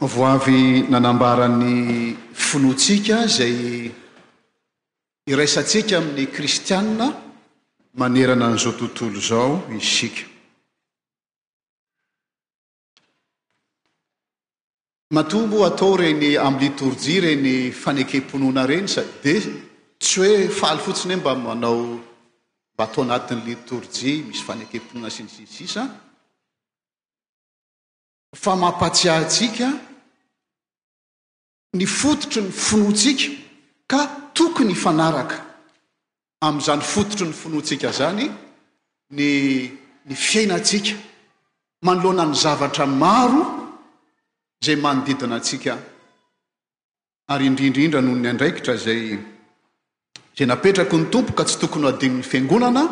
Vao avy nanambara ny finoantsika izay iraisantsika amin'ny kristiana manerana an'izao tontolo izao isika. Matoa moa atao ireny amin'ny litorjia ireny fanekem-pinoana ireny sa dia tsy hoe faly fotsiny hoe mba manao mba atao anatin'ny litorjia misy fanekem-pinoana sy ny sisa sy ny sisa an? fa mampatsiahy antsika ny fototry ny finoantsika ka tokony hifanaraka amin'izany fototry ny finoantsika izany ny ny fiainantsika manoloana ny zavatra maro izay manodidina antsika ary indrindra indra noho ny andraikitra izay izay napetraky ny Tompo ka tsy tokony ho adinon'ny fiangonana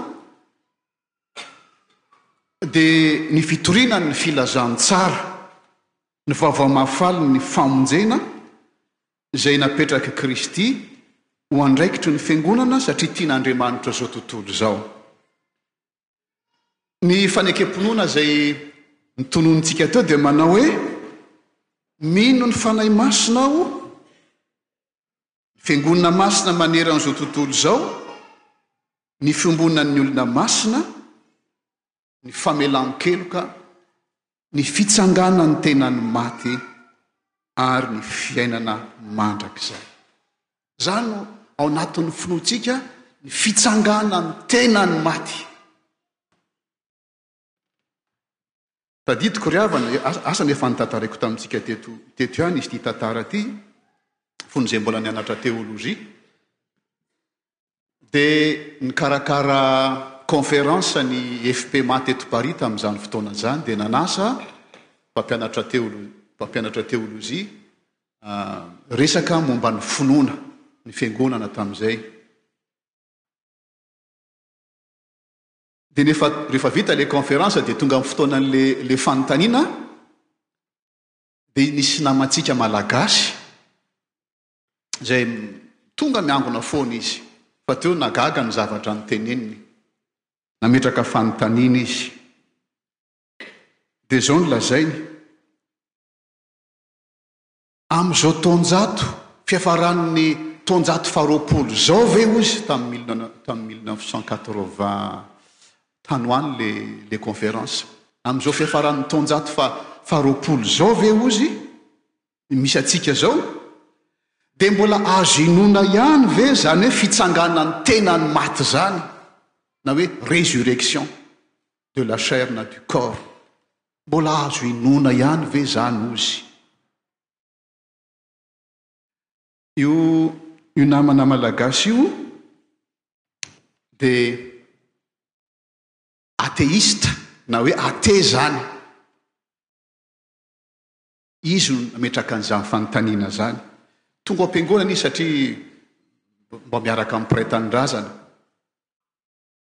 dia ny fitoriana ny filazantsara ny vaovao mahafaly ny famonjena izay napetraky Kristy ho andraikitry ny fiangonana satria tian'Andriamanitra izao tontolo izao. Ny fanekem-pinoana izay notononintsika teo dia manao hoe mino ny Fanahy Masina aho, Fiangonana Masina maneran'izao tontolo izao, ny fiombonan'ny olona masina, ny famelan-keloka ny fitsanganan'ny tenan'ny maty ary ny fiainana mandrakizay. Izany no ao anatin'ny finoantsika ny fitsanganan'ny tenan'ny maty. Tadidiko ry havana, asa nefa nitantaraiko tamintsika teto teto ihany izy ity tantara ity, fony izay mbola nianatra teolojia. Dia nikarakara conférence ny FPMA teto Paris tamin'izany fotoana izany dia nanasa mpampianatra teolo- mpampianatra teolojia resaka momba ny finoana ny fiangonana tamin'izay. Dia nefa rehefa vita ilay conférence dia tonga amin'ny fotoanan'ilay ilay fanontaniana dia nisy namantsika malagasy izay tonga miangona foana izy, fa teo nagaga ny zavatra noteneniny, nametraka fanontaniana izy. Dia izao no lazainy, amin'izao taonjato fiafaran'ny taonjato faharoapolo izao ve hoy izy tamin'ny tamin'ny mille neuf cent quatre-vingts tany ho any le le conférence, amin'izao fiafaran'ny taonjato faharoapolo izao ve hozy misy antsika izao, dia mbola azo inoana ihany ve izany hoe fitsanganan'ny tenan'ny maty izany na hoe résurrection de la chair na du corps? Mbola azo inoana ihany ve izany ozy? Io io namana malagasy io dia ateista na hoe athée izany. Izy no nametraka an'izany fanontaniana izany. Tonga ao am-piangonana izy satria mba miaraka amin'ny mpiray tanindrazana.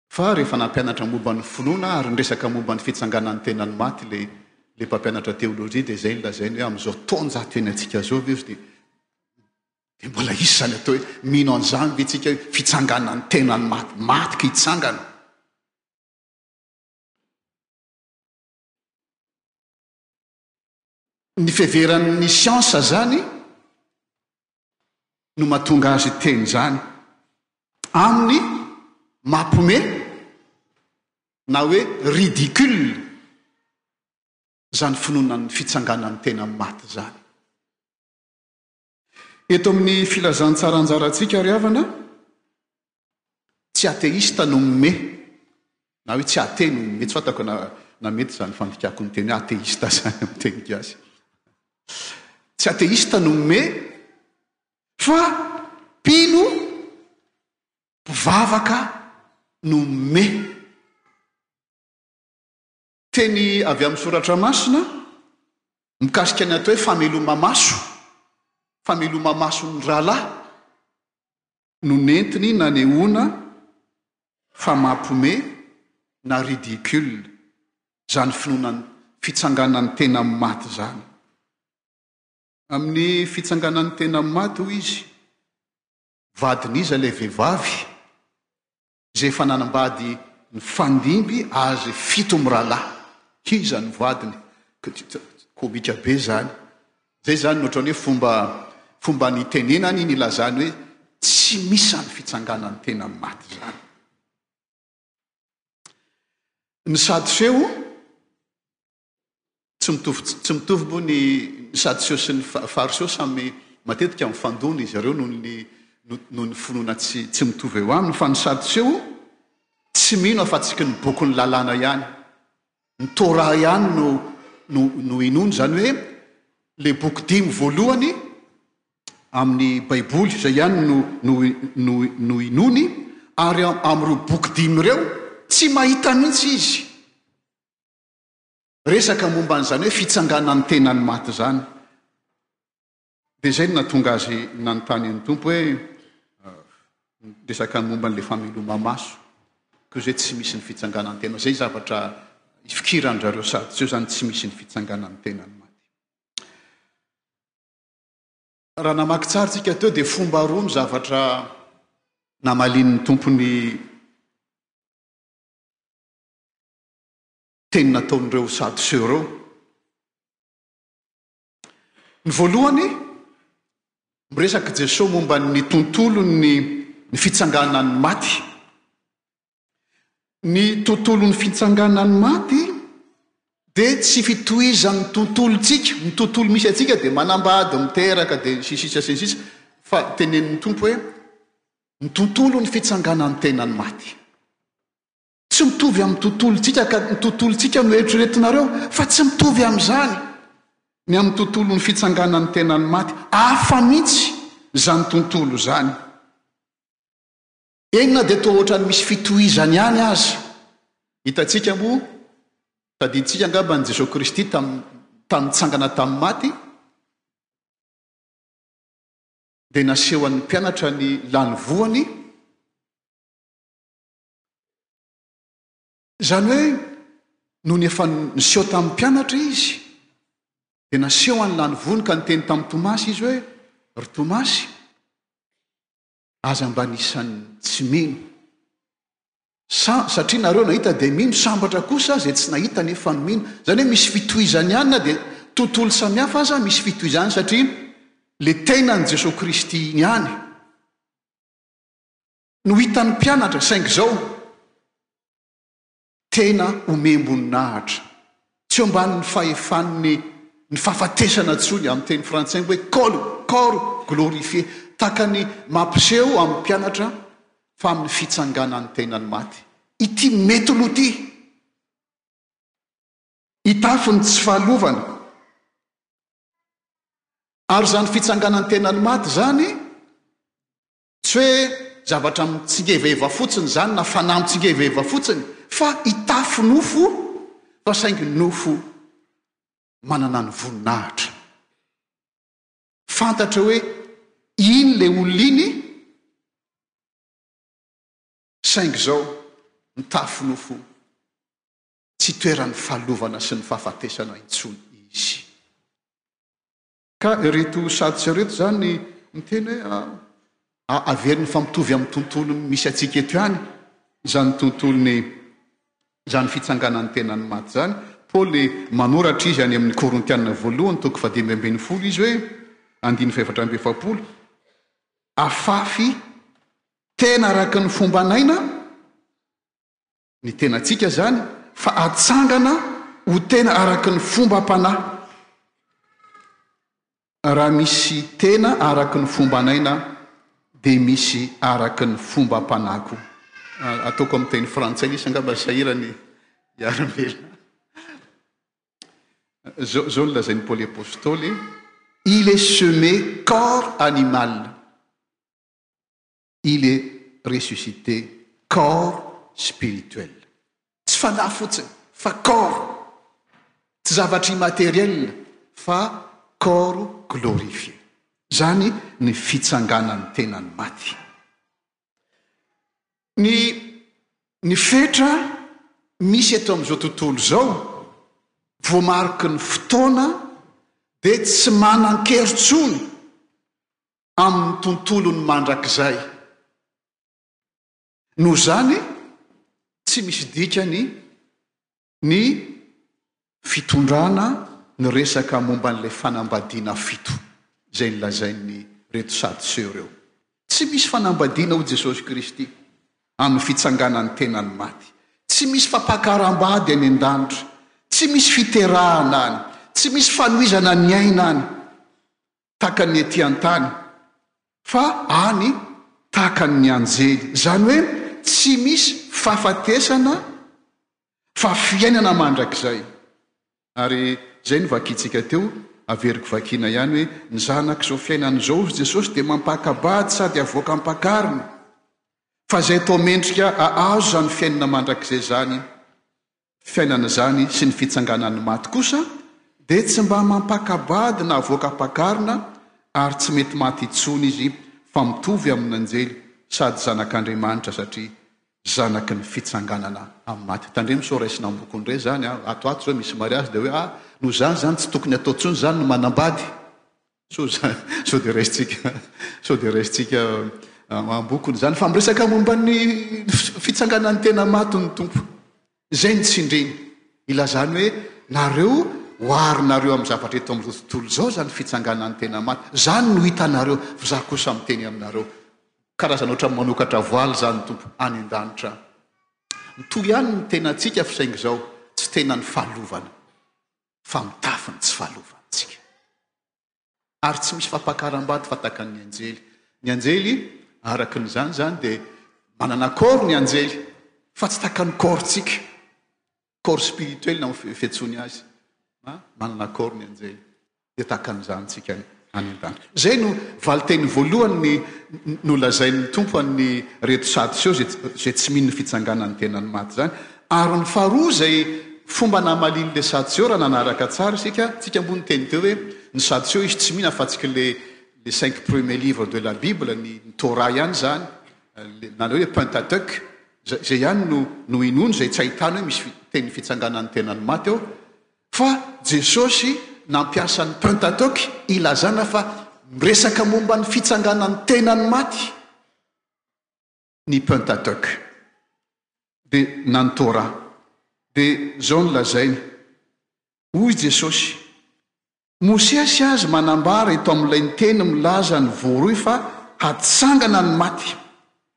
Fa rehefa nampianatra momba ny finoana ary niresaka momba ny fitsanganan'ny tenan'ny maty ilay ilay mpampianatra teolojia dia izay ny lazainy hoe amin'izao taonjato iainantsika izao ve izy dia dia mbola hisy izany atao hoe mino an'izany ve isika hoe fitsanganan'ny tenan'ny maty, maty ka hitsangana. ny fiheveran'ny siansa izany no mahatonga azy hiteny izany amin'ny mampome na hoe ridicule izany finoana ny fitsanganan'ny tena amin'ny maty izany. Eto amin'ny filazantsara anjarantsika ry havana, tsy ateista no mime, na hoe tsy athée no mime, tsy fantako na na mety izany fandikako ny teny hoe ateista izany amin'ny teny gasy. Tsy ateista no mime fa mpino mpivavaka no mime. Teny avy amin'ny Soratra Masina mikasika ny atao hoe fameloma-maso, fameloma-mason'ny rahalahy, no nentiny nanehoana fa mampome na ridicule izany finoana ny fitsanganan'ny tena amin'ny maty izany. Amin'ny fitsanganan'ny tena amin'ny maty, hoy izy, vadin'iza ilay vehivavy? izay efa nanambady nifandimby azy fito mirahalahy. Iza no vadiny? Komika be izany. Izay izany no ohatran'ny hoe fomba fomba nitenenany nilazany hoe tsy misy any fitsanganan'ny tena amin'ny maty izany. Ny Sadoseo Tsy mitovy tsy mitovy moa ny Sadiseo sy ny Fariseo, samy matetika mifandona izy ireo noho ny noho ny finoana tsy tsy mitovy eo aminy, fa ny Sadiseo tsy mino afa-tsy ny bokin'ny lalàna ihany. Ny Torah ihany no no no inoany, izany hoe le boky dimy voalohany amin'ny Baiboly izay ihany no no no no inoany ary amin'ireo boky dimy ireo tsy mahita mihitsy izy resaka momba an'izany hoe fitsanganan'ny tenan'ny maty izany. Dia izay no nahatonga azy nanontany an'ny Tompo hoe ah, resaka momba an'ilay fameloma-maso, koa izay tsy misy ny fitsanganan'ny tena. Izay zavatra ifikiran'ny zareo sady tsy eo izany tsy misy ny fitsanganan'ny tenan'ny maty. Raha namaky tsara tsika teo dia fomba roa ny zavatra namalian'ny Tompo ny teny nataon'ireo Sadoseo ireo. Ny voalohany, miresaka Jesosy momba ny tontolon'ny ny fitsanganan'ny maty. Ny tontolon'ny fitsanganan'ny maty dia tsy fitohizan'ny tontolontsika, ny tontolo misy antsika dia manambady, miteraka, dia sy ny sisa sy ny sisa, fa tenenin'ny Tompo hoe ny tontolon'ny fitsanganan'ny tenan'ny maty. Tsy mitovy amin'ny tontolontsika ka ny tontolontsika no eritreretinareo fa tsy mitovy amin'izany ny amin'ny tontolon'ny fitsanganan'ny tenan'ny maty. Hafa mihitsy izany tontolo izany. Eny na dia toa ohatran'ny misy fitohizany ihany aza. Hitantsika moa, tadidintsika angamba an'i Jesoa Kristy tamin'ny tamin'ny nitsangana tamin'ny maty, dia nasehon'ny mpianatra ny lanivoany, Izany hoe nony efa niseho tamin'ny mpianatra izy, dia naseho an'i Lanivony ka niteny tamin'i Tomasy izy hoe, Ry Tomasy, aza mba anisan'ny tsy mino. Sa, satria nareo nahita dia mino, sambatra kosa izay tsy nahita nefa mino. Izany hoe misy fitohizany ihany na dia tontolo samihafa aza misy fitohizany satria le tenan'i Jesoa Kristy ihany. no hitan'ny mpianatra saingy izao tena omem-boninahitra. Tsy eo ambanin'ny fahefan'ny ny fahafatesana intsony amin'ny teny frantsay hoe col, corps glorifié, tahaka ny mampiseho amin'ny mpianatra fa amin'ny fitsanganan'ny tenany maty. Ity mety loha ity. Hitafy ny tsy fahalovana. Ary izany fitsanganan'ny tenany maty izany Tsy hoe zavatra mitsingevaheva fotsiny izany na fanahy mitsingevaheva fotsiny fa hitafy nofo fa saingy nofo manana ny voninahitra. Fantatra hoe iny ilay olona iny saingy izao mitafy nofo tsy toeran'ny fahalovana sy ny fahafatesana intsony izy. Ka ireto sadc ireto izany miteny hoe a averiny fa mitovy amin'ny tontolony misy antsika eto ihany izany tontolony izany fitsanganan'ny tenan'ny maty izany. Paoly manoratra izy any amin'ny Korintiana voalohany toko fahadimy ambin'ny folo izy hoe andininy fahefatra amby efapolo afafy tena araka ny fomban'aina ny tenantsika izany fa hatsangana ho tena araka ny fombam-panahy, raha misy tena araka ny fomban'aina dia misy araka ny fombam-panahy koa. Ah, ataoko amin'ny teny frantsay misy angamba ny sahirany hiara-mela. Zao, zao no lazain'i Paoly Apostoly, il est semé corps animal. il est ressuscité corps spirituel. Tsy fanahy fotsiny fa corps, tsy zavatra immatériel fa corps glorifié. Zany ny fitsanganan'ny tenan'ny maty. Ny ny fetra misy eto amin'izao tontolo izao, voamariky ny fotoana dia tsy manan-kery intsony amin'ny tontolony mandrakizay. Noho izany, tsy misy dikany ny fitondrana ny resaka momba an'ilay fanambadiana fito izay nolazain'ny reto Sadoseo ireo. Tsy misy fanambadiana hoy Jesosy Kristy amin'ny fitsanganan'ny tenan'ny maty. Tsy misy fampakaram-bady any an-danitra. Tsy misy fiterahana any. Tsy misy fanohizana ny aina any. tahaka ny ety an-tany, fa any tahaka ny anjely. Izany hoe tsy misy fahafatesana fa fiainana mandrakizay. Ary izay novakintsika teo, averiko vakiana ihany hoe, ny zanak'izao fiainana izao, hoy Jesosy, dia mampaka-bady sady avoaka ampakarina, fa izay toa mendrika hahazo izany fiainana mandrakizay izany, fiainana izany sy ny fitsanganan'ny maty kosa dia tsy mba mampaka-bady na avoaka-pakarina ary tsy mety maty intsony izy fa mitovy amin'ny anjely sady zanak'Andriamanitra satria zanaky ny fitsanganana amin'ny maty. Tandremo sao raisina am-bokony re izany an! Ato ato izao misy mariazy dia hoe ah no izany izany tsy tokony atao intsony izany ny manambady. Sao za, sao dia raisintsika, sao dia raisintsika am-bokony izany fa miresaka momba ny fitsanganan'ny tena maty ny Tompo. Izay ny tsindriny. Ilazany hoe nareo oharinareo amin'ny zavatra eto amin'izao tontolo izao izany fitsanganan'ny tena maty. Izany no hitanareo fa za kosa miteny aminareo. Karazana ohatran'ny manokatra voaly izany ny Tompo any an-danitra any. Mitohy ihany ny tenantsika fa saingy izao tsy tenan'ny fahalovana. fa mitafy ny tsy fahalovantsika. Ary tsy misy fampakaram-bady fatakan' ny anjely. Ny anjely, araka ny izany izany, dia manana corps ny anjely, fa tsy takan' ny corps-tsika. Corps spirituel na ho fiantsoany azy. Manana corps ny anjely. Dia takan' izany tsika any an-tany. Izay no valinteny voalohany nolazain'ny Tompo an'ny reto sadoseo izay tsy mino ny fitsanganan'ny tenan'ny maty izany. Ary ny faharoa izay fomba namalian'ilay sadoseo raha nanaraka tsara isika, tsika moa niteny teo hoe ny sadoseo izy tsy mino afa-tsy que les les cinq premiers livres de la bible, ny ny torah ihany izany, na le hoe pentateuque, izay izay ihany no no inoany izay tsy ahitana hoe misy fi- teny fitsanganan'ny tenan'ny maty ao. Fa Jesosy nampiasa ny Pentatoky hilazana fa miresaka momba ny fitsanganan'ny tenany maty ny Pentatoky de na ny Torah. De zao no lazainy, hoy Jesosy, Mosesy azy manambara eto amin'ilay ny teny milaza ny voroy fa hatsangana ny maty.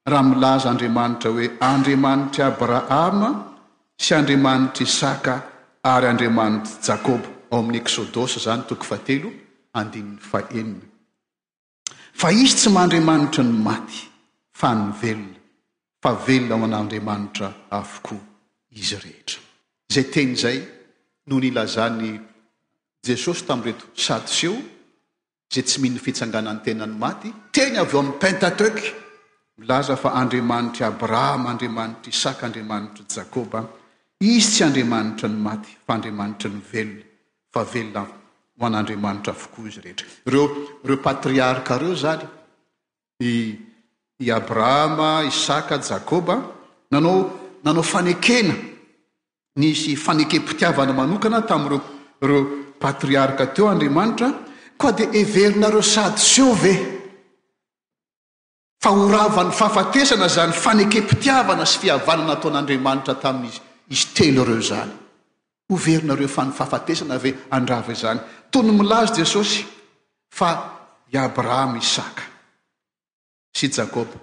Raha milaza Andriamanitra hoe Andriamanitr'i Abrahama sy Andriamanitr'i Isaka ary Andriamanitr'i Jakoba, ao amin'ny Eksodosy izany, toko fahatelo, andininy fahenina. Fa Izy tsy mandriamanitry ny maty, fa ny velona, fa velona ao an'Andriamanitra avokoa izy rehetra. Izay teny izay no nilazan'i Jesosy tamin'ireto Sadoseo izay tsy mino fitsanganan'ny tenan'ny maty, teny avy ao amin'ny Pentateuque milaza fa Andriamanitr'i Abrahama, Andriamanitr'i Isaka, Andriamanitr'i Jakoba, Izy tsy Andriamanitra ny maty fa Andriamanitra ny velona, fa velona ho an'Andriamanitra avokoa izy rehetra. Ireo, ireo patriarka ireo izany i i Abrahama, Isaka, Jakoba, nanao nanao fanekena, nisy fanekempitiavana manokana tamin'ireo ireo patriarka teo Andriamanitra, koa dia heverinareo sadoseo ve fa ho ravan'ny fahafatesana izany fanekempitiavana sy fihavanana ataon'Andriamanitra tamin'izy izy telo ireo izany? Ho verinareo fanifahafatesana ve handrava izany? Toy ny milaza Jesosy fa i Abrahama, Isaka sy Jakoba,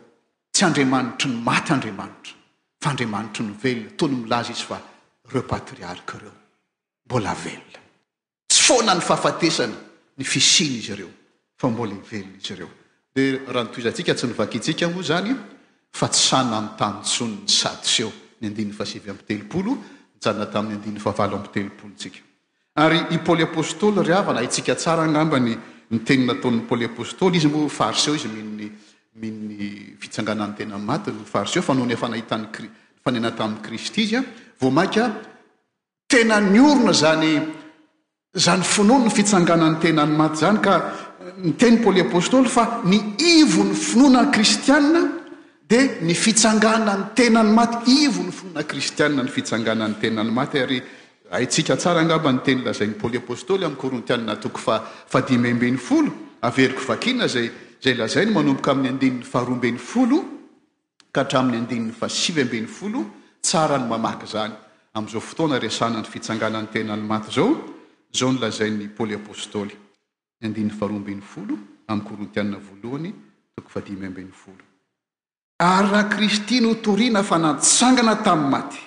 tsy Andriamanitry ny maty Andriamanitra, fa Andriamanitry ny velona, toy ny milaza Izy fa ireo patriarka ireo mbola velona. Tsy foana ny fahafatesana ny fisian'izy ireo. fa mbola hivelona izy ireo. Dia raha ny tohizantsika tsy novakintsika moa izany fa tsy sahy nanontany intsony ny Sadoseo, ny andininy fahasivy amby telopolo, nijanona tamin'ny andininy fahavalo amby telopolo tsika. Ary i Paoly Apostoly ry havana, haintsika tsara angamba ny ny teny nataon'i Paoly Apostoly, izy moa Fariseo izy mino ny mino ny fitsanganan'ny tena amin'ny maty, Fariseo fa noho ny efa nahita ny Kri- fanenany tamin'i Kristy izy, vao mainka Tena niorina izany izany finoany ny fitsanganan'ny tenan'ny maty izany ka niteny Paoly Apôstôly fa ny ivon'ny finoana kristianina dia ny fitsanganan'ny tenan'ny maty, ivon'ny finoana kristianina ny fitsanganan'ny tenan'ny maty ary haintsika tsara angamba ny teny lazain'i Paoly Apôstôly amin'ny Korintianina toko fa fadimy ambin'ny folo, averiko vakiana izay izay lazainy manomboka amin'ny andininy faharoa ambin'ny folo. ka hatramin'ny andininy fahasivy ambin'ny folo, tsara ny mamaky izany amin'izao fotoana resahana ny fitsanganan'ny tenan'ny maty izao, izao no lazain'i Paoly Apostoly, ny andininy faharoa ambin'ny folo amin'ny Korintiana voalohany, toko fahadimy ambin'ny folo. Ary raha Kristy notorina fa natsangana tamin'ny maty,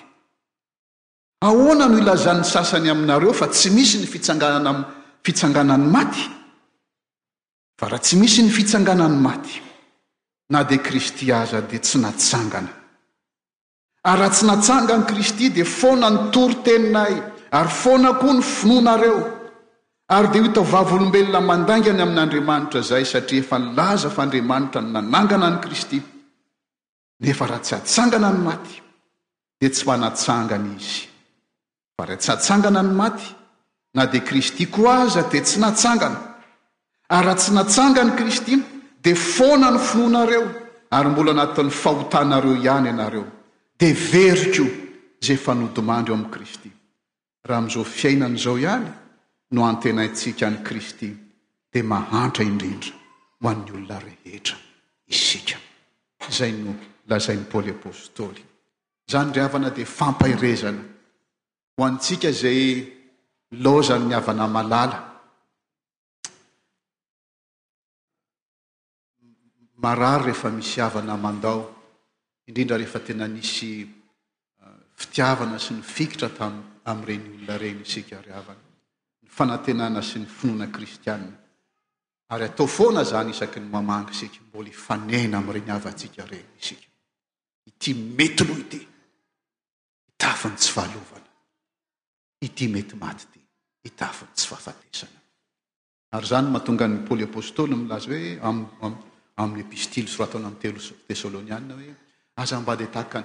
ahoana no ilazan'ny sasany aminareo fa tsy misy ny fitsanganana amin'ny fitsanganan'ny maty? Fa raha tsy misy ny fitsanganan'ny maty, na dia Kristy aza dia tsy natsangana. Ary raha tsy natsangan'i Kristy dia foana ny toriteninay, ary foana koa ny finoanareo. Ary dia ho taovavolombelona mandainga ny amin'Andriamanitra izay, satria efa nilaza fa Andriamanitra no nanangana an'i Kristy. nefa raha tsy atsangana ny maty dia tsy mba natsangana izy, fa raha tsy atsangana ny maty, na dia Kristy koa aza dia tsy natsangana. Ary raha tsy natsangana Kristy, dia foana ny finoanareo, ary mbola anatin'ny fahotanareo ihany ianareo. Dia very koa izay efa nodimandry ao amin'i Kristy. raha amin'izao fiainana izao ihany no antenaintsika an'i Kristy, dia mahantra indrindra ho an'ny olona rehetra isika. Izay no lazain'i Paoly Apostoly. Izany ry havana dia fampaherezana ho antsika izay nilaozan'ny havana malala. marary rehefa misy havana mandao, indrindra rehefa tena nisy eh, fitiavana sy ny fikitra tam- amin'ireny olona ireny isika ry havana. Ny fanantenana sy ny finoana kristiana. Ary atao foana izany isaky ny mamangy isika, mbola hifanena amin'ireny havantsika ireny isika. Ity mety lo ity, hitafiny tsy fahalovana. Ity mety maty ity, hitafiny tsy fahafatesana. Ary izany no mahatonga an'i Paoly Apostoly milaza hoe amin'ny epistily soratana amin'ny telo Tesaloniana hoe aza mba dia tahaka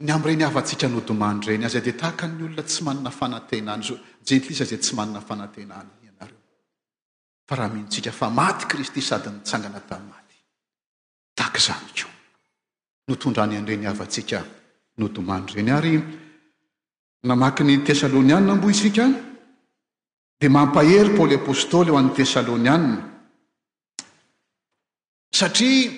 ny amin'ireny havantsika nodimandry ireny, aza dia tahaka ny olona tsy manana fanantenana, izao jentilisa izay tsy manana fanantenana ianareo. Fa raha minintsika fa maty Kristy sady nitsangana tamin'ny maty, tahaka izany koa, notondrany an'ireny havantsika nodimandry ireny. Ary Namaky ny Tesaloniana moa isika any, dia mampahery Paoly Apostoly ho an'ny Tesaloniana, satria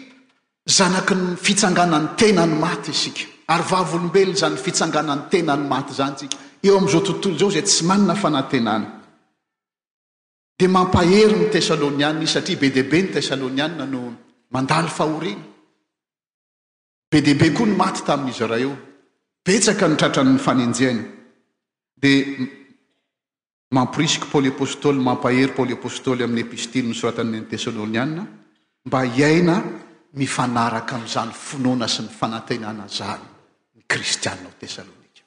zanaky ny fitsanganan'ny tena ny maty isika, ary vavolombelon'izany fitsanganan'ny tena ny maty izany isika, eo amin'izao tontolo izao izay tsy manana fanantenana. Dia mampahery ny Tesaloniana izy, satria be dia be ny Tesaloniana no mandalo fahoriana. Be dia be koa ny maty tamin'izy iray io. Betsaka ny tratran'ny fanenjehana. Dia mamporisiko Paoly Apostoly, mampahery Paoly Apostoly amin'ny epistily nosoratan'ny an'ny Tesaloniana mba hiaina mifanaraka amin'izany finoana sy ny fanantenana izany ny kristiana ao Tesalonika.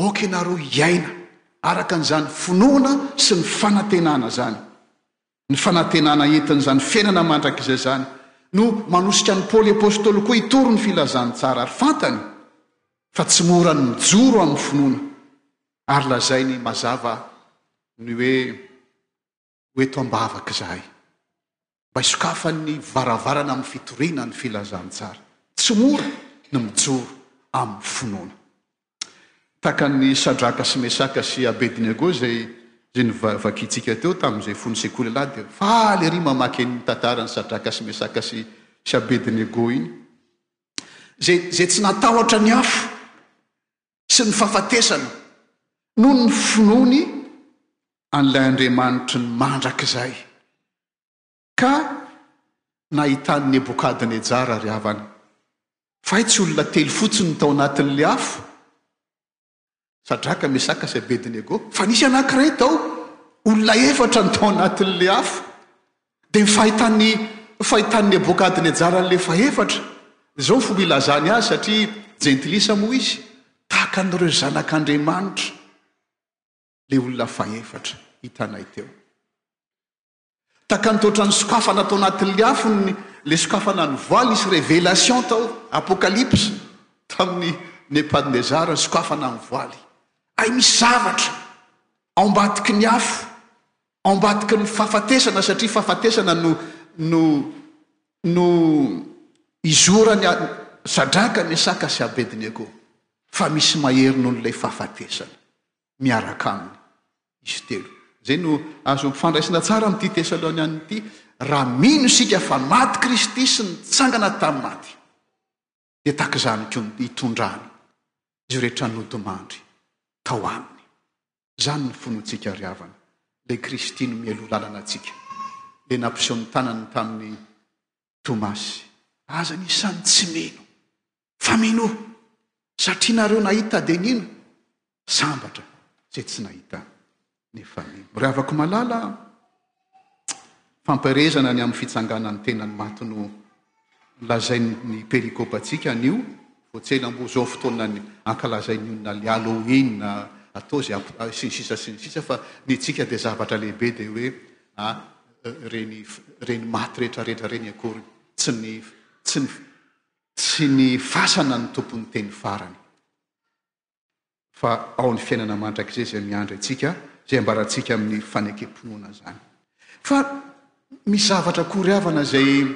Ok nareo hiaina araka an'izany finoana sy ny fanantenana zany. Ny fanantenana entin'izany fiainana mandrakizay zany no manosika an'i Paoly Apostoly koa hitory ny filazantsara ary fantany fa tsy mora ny mijoro amin'ny finoana ary lazainy mazava ny hoe ho eto am-bavaka izahay, mba hisokafan'ny varavarana amin'ny fitoriana ny filazantsara. Tsy mora ny mijoro amin'ny finoana. Tahaka an'i Sadraka sy Mesaka sy Abednego izay izay novakiantsika teo tamin'izay fony sekoly ialahy dia faly ery mamaky iny tantaran'i Sadraka sy Mesaka sy sy Abednego iny izay izay tsy natahotra ny afo sy ny fahafatesana noho ny finoany an'ilay Andriamanitry ny mandrakizay, ka nahitan'i Nebokadnejara ry havana, fa tsy olona telo fotsiny ny tao anatin'ilay afo, Sadraka, Mesaka sy Abednego, fa nisy anankiray tao, olona efatra ny tao anatin'ilay afo. Dia ny fahitan'ny fahitan'i Nebokadnejara an'ilay fahefatra, izao ny fomba ilazany azy, satria jentilisa moa izy, tahaka an'ireo zanak'Andriamanitra ilay olona fahefatra hitanay teo. Tahaka ny toatra ny sokafana tao anatin'ny afo ny ilay sokafana ny voaly nisy révélation tao apokalypsa tamin'ny Nebokadnezara sokafana ny voaly. Ay misy zavatra ao ambadiky ny afo. Ao ambadiky ny fahafatesana, satria fahafatesana no no no izoran'i Sadraka, Mesaka sy Abednego, fa misy mahery noho ilay fahafatesana miaraka aminy izy telo. Izay no azo ampifandraisina tsara amin'ity Tesaloniana ity, raha mino isika fa maty Kristy sy nitsangana tamin'ny maty. dia tahaka izany koa ny hitondrany izay rehetra nodimandry tao aminy. Izany ny fonontsika ry havana. Ilay Kristy no mialoha lalana antsika. Ilay nampiseho ny tanany tamin'ny Tomasy. Aza ny isan'ny tsy mino, fa minoa, satria nareo nahita dia nino. sambatra izay tsy nahita ny famille. Ry havako malala, fampaherezana ny amin'ny fitsanganan'ny tenan'ny maty no lazain'ny perikopa antsika anio, vao tsy ela mbo zao fotoanan'ny ankalazain'ny olona ny Halloween, atao izay sy ny sisa sy ny sisa fa ny antsika dia zavatra lehibe dia hoe a reny reny maty rehetra rehetra reny akory tsy ny tsy ny tsy ny fasana ny tompon'ny teny farany. fa ao ny fiainana mandrakizay izay miandry antsika, izay ambarantsika amin'ny fanekem-pinoana izany. Fa misy zavatra akory havana izay,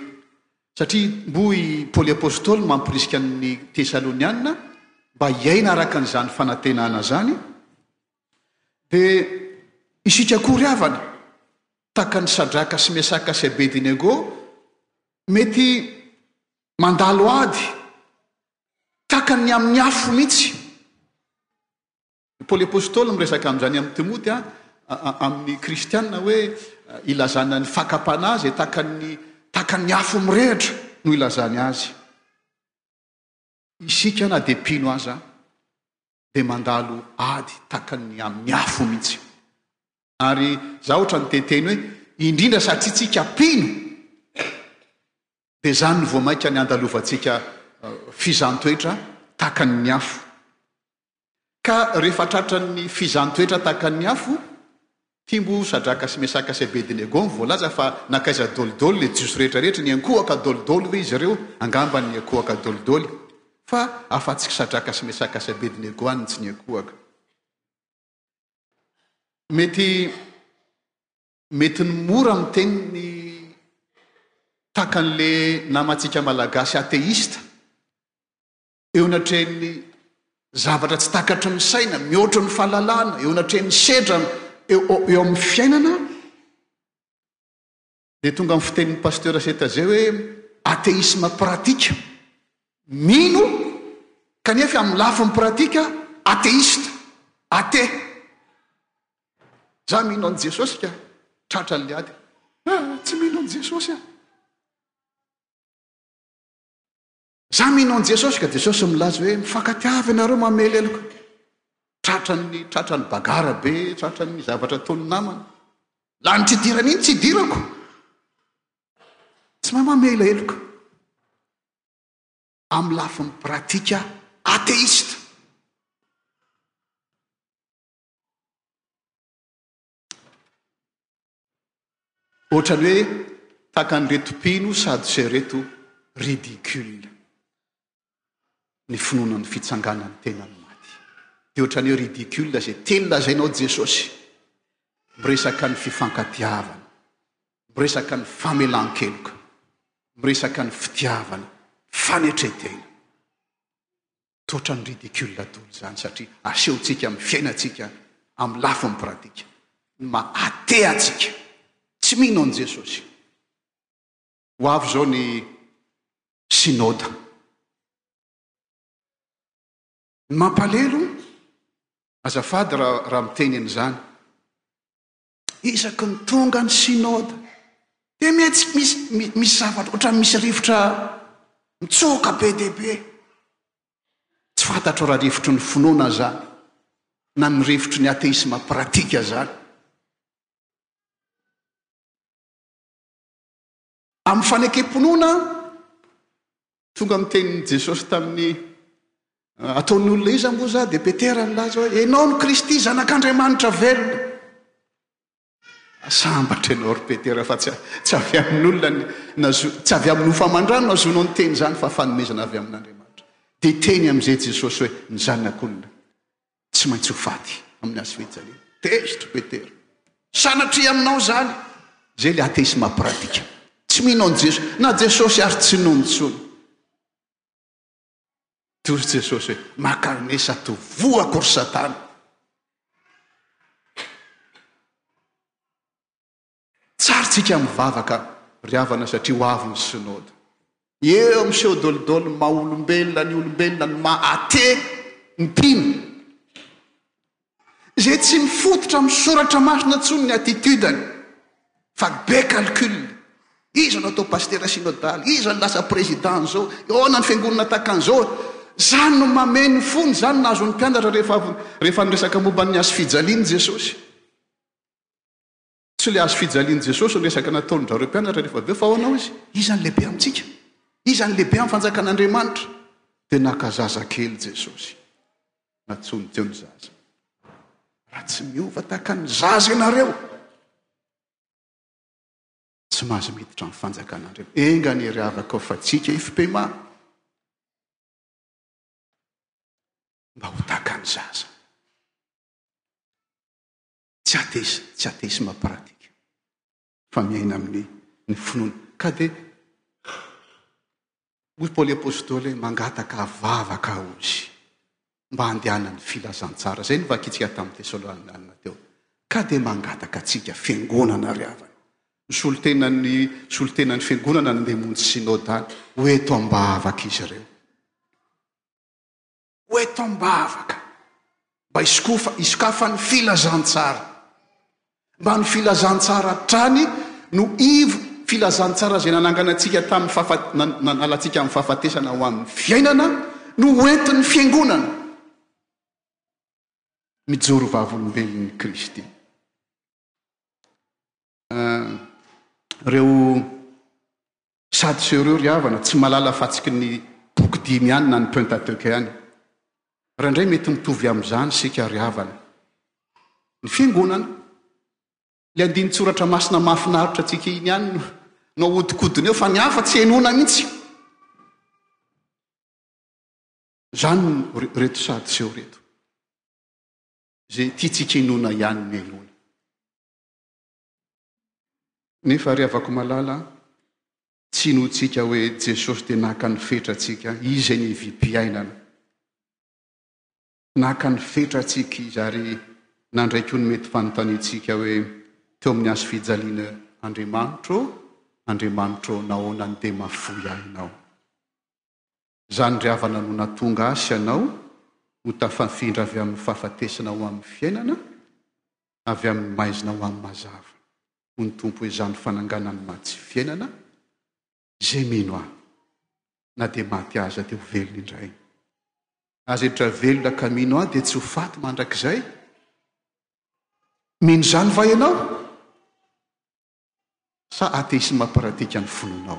satria mboa i Paoly Apostoly mamporisika ny Tesalonianina mba hiaina araka an'izany fanantenana izany, dia isika akory havana, tahaka ny Sadraka sy Mesaka sy Abedinego, mety mandalo ady Takany amin'ny afo mihitsy. I Paoly Apostoly miresaka amin'izany amin'i Timoty, amin'ny kristianina hoe ilazana ny fakam-panahy izay takan'ny takan'ny afo mirehitra no ilazany azy. Isika na dia mpino aza dia mandalo ady takany ny amin'ny afo mihitsy. Ary za ohatra ny teteny hoe indrindra sa tsy tsika mpino dia zany no vao maika ny andalovantsika fizantoetra takany ny afo. Ka rehefa tratran'ny fizantoetra takany ny afo Timbo, Sadraka sy Mesaka sy Abedinego no voalaza fa nankaiza dolidoly le Jiosy rehetra rehetra, niankohoka dolidoly ve izy ireo? Angamba niankohoka dolidoly, fa afats'ky Sadraka sy Mesaka sy Abedinego ihany no tsy niankohoka. Mety mety ny mora miteny ny takan'le namantsika malagasy atheista, eo anatrehan'ny zavatra tsy takatry ny saina mihoatra ny fahalalana eo anatrehan'ny sedra eo eo amin'ny fiainana dia tonga amin'ny fitenin'ny pasteur setaze hoe ateisme pratika mino kanefa amin'ny lafiny pratika ateista ate za mino an'i jesosy ka tratra an'le ady ah, tsy mino an'i jesosy a Za mino an'i Jesosy ka Jesosy milaza hoe mifankatia-ava ianareo mamely heloka. Tratran'ny tratran'ny bagara be, tratran'ny zavatra ataon'ny namana. Lany tsy idirany iny tsy idirako. Tsy mahay mamela heloka. Amin'ny lafiny pratika ateista. Ohatrany hoe takan'ireto mpino sadoseo ireto ridicule ny finoana ny fitsanganan'ny tenan'ny maty. Dia ohatrany hoe ridicule izay teny lazainao Jesosy. Miresaka ny fifankatiavana, miresaka ny famelan-keloka, miresaka ny fitiavana, fanetretena. Totrany ridicule daholo izany satria asehontsika amin'ny fiainantsika amin'ny lafiny pratika ny maha-athée antsika. Tsy mino an'i Jesosy. Ho avy izao ny synode. Ny mampalelo, azafady raha raha miteny an'izany, Isaky ny tonga ny synode dia mety misy misy zavatra ohatran'ny misy rivotra mitsoka be dia be. Tsy fantatro raha rivotry ny finoana zany na ny rivotry ny ateisma pratika zany. Amin'ny fanekem-pinoana, tonga ny tenin'i Jesosy tamin'ny ah, ataon'ny olona iza moa za dia Petera nilaza hoe enao no Kristy zanak'Andriamanitra velona. Sambatra ianao ry Petera fa tsy tsy avy amin'olona ny nazo tsy avy amin'ny nofo aman-drano no azonao ny teny izany fa fanomezana avy amin'Andriamanitra. Dia teny amin'izay Jesosy hoe ny zanak'olona. Tsy maintsy ho faty amin'ny hasohijaliana. Tezitra Petera. Sanatria aminao izany. Izay ilay atheisme pratique. Tsy mino an'i Jeso. Na Jesosy ary tsy nono intsony. Toy ry Jesosy hoe, makarines ato, voako ry Satana. Tsary tsika mivavaka ry havana satria ho avy ny synode. Eo miseho dolidoly ny maha olombelona ny olombelona ny maha athé ny mpino. Izay tsy mifototra amin'ny soratra masina intsony ny attitude-ny fa be calcul. Iza no atao pasitera synodaly, iza no lasa président an'izao, ahoana ny fiangonana tahaka an'izao. Izany no mamehy ny fony, izany no azon'ny mpianatra rehefa avy rehefa niresaka momba ny hazo fijalian'i Jesosy. Tsy ilay hazo fijalian'i Jesosy ny resaka nataon-dRareo mpianatra rehefa avy eo fa ahoana hoy Izy? Iza no lehibe amintsika? Iza no lehibe amin'ny fanjakan'Andriamanitra? Dia naka zaza kely Jesosy. Natsoiny teo ny zaza. Raha tsy miova tahaka ny zaza ianareo, tsy mahazo miditra amin'ny fanjakan'Andriamanitra. Enga anie ry havakao fa tsika ifpma mba ho tahaka ny zaza. Tsy ateis, tsy ateisme pratique. Fa miaina amin'ny ny finoana. Ka dia hoy Paoly Apostoly hoe mangataka vavaka hozy mba handehanan'ny filazantsara. Izay novakintsika tamin'ny Tesalônianina teo. Ka dia mangataka antsika fiangonana ry havana. Ny solontenan'ny solontenan'ny fiangonana no mihamonjy synoda ho eto am-bavaka izy ireo. ho eto am-bavaka mba hisokofa, hisokafan'ny filazantsara. Mba ny filazantsara hatrany no ivo, filazantsara izay nanangana antsika tamin'ny fahafa, nanala antsika amin'ny fahafatesana ho amin'ny fiainana no ho entin'ny Fiangonana mijoro vavolombelon'i Kristy. Reo sadceo reo ry havana tsy malala fatsiky ny boky dimy ihany na ny pentateuque ihany. Randray mety mitovy amzany isika ry havana. Ny fiangonana, le andinin-tsoratra masina mahafinaritra antsika iny ihany no no ahodikodina eo fa ny hafa tsy henoina mihitsy. Zany reto sadceo reto. izay tiantsika inoana ihany ny hainoana. Nefa ry havako malala, tsy inoantsika hoe Jesosy dia naka ny fetrantsika, izy ny hevi-piainana. Naka ny fetrantsika izy ary nandray koa ny mety fanontaniantsika hoe teo amin'ny hazo fijaliana Andriamanitro, Andriamanitro nahoana ny dia mahafoy ahy ianao. Izany ry havana no natonga ahy sy anao ho tafafindra avy amin'ny fahafatesana ho amin'ny fiainana, avy amin'ny maizina ho amin'ny mazava, hoy ny Tompo hoe izany fananganan'ny maty sy fiainana, izay mino ahy, na dia maty aza dia ho velona indray. Aza hiditra velona ka mino ahy dia tsy ho faty mandrakizay. Mino izany va ianao? sa atheisme pratique ny finoanao?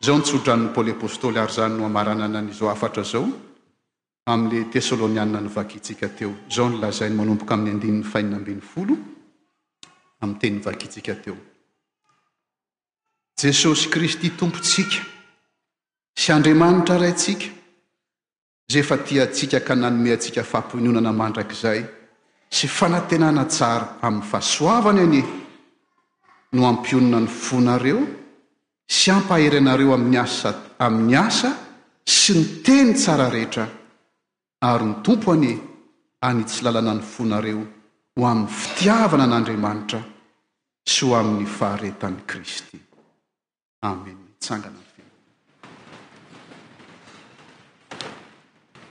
Izao ny tsodranon'i Paoly Apostoly ary izany no hamaranana an'izao hafatra izao amin'ilay Tesaloniana novakintsika teo. Izao no lazainy manomboka amin'ny andininy fahenina ambin'ny folo amin'ny teny novakintsika teo. Jesosy Kristy Tompontsika sy Andriamanitra Raintsika Izay efa tia antsika ka nanome antsika fampiononana mandrakizay sy fanantenana tsara amin'ny fahasoavany anie no hampionona ny fonareo sy hampahery anareo amin'ny asa amin'ny asa sy ny teny tsara rehetra ary ny Tompo anie hanitsy lalana ny fonareo ho amin'ny fitiavana an'Andriamanitra sy ho amin'ny faharetan'i Kristy. Amen. Mitsangana ny fiangonana.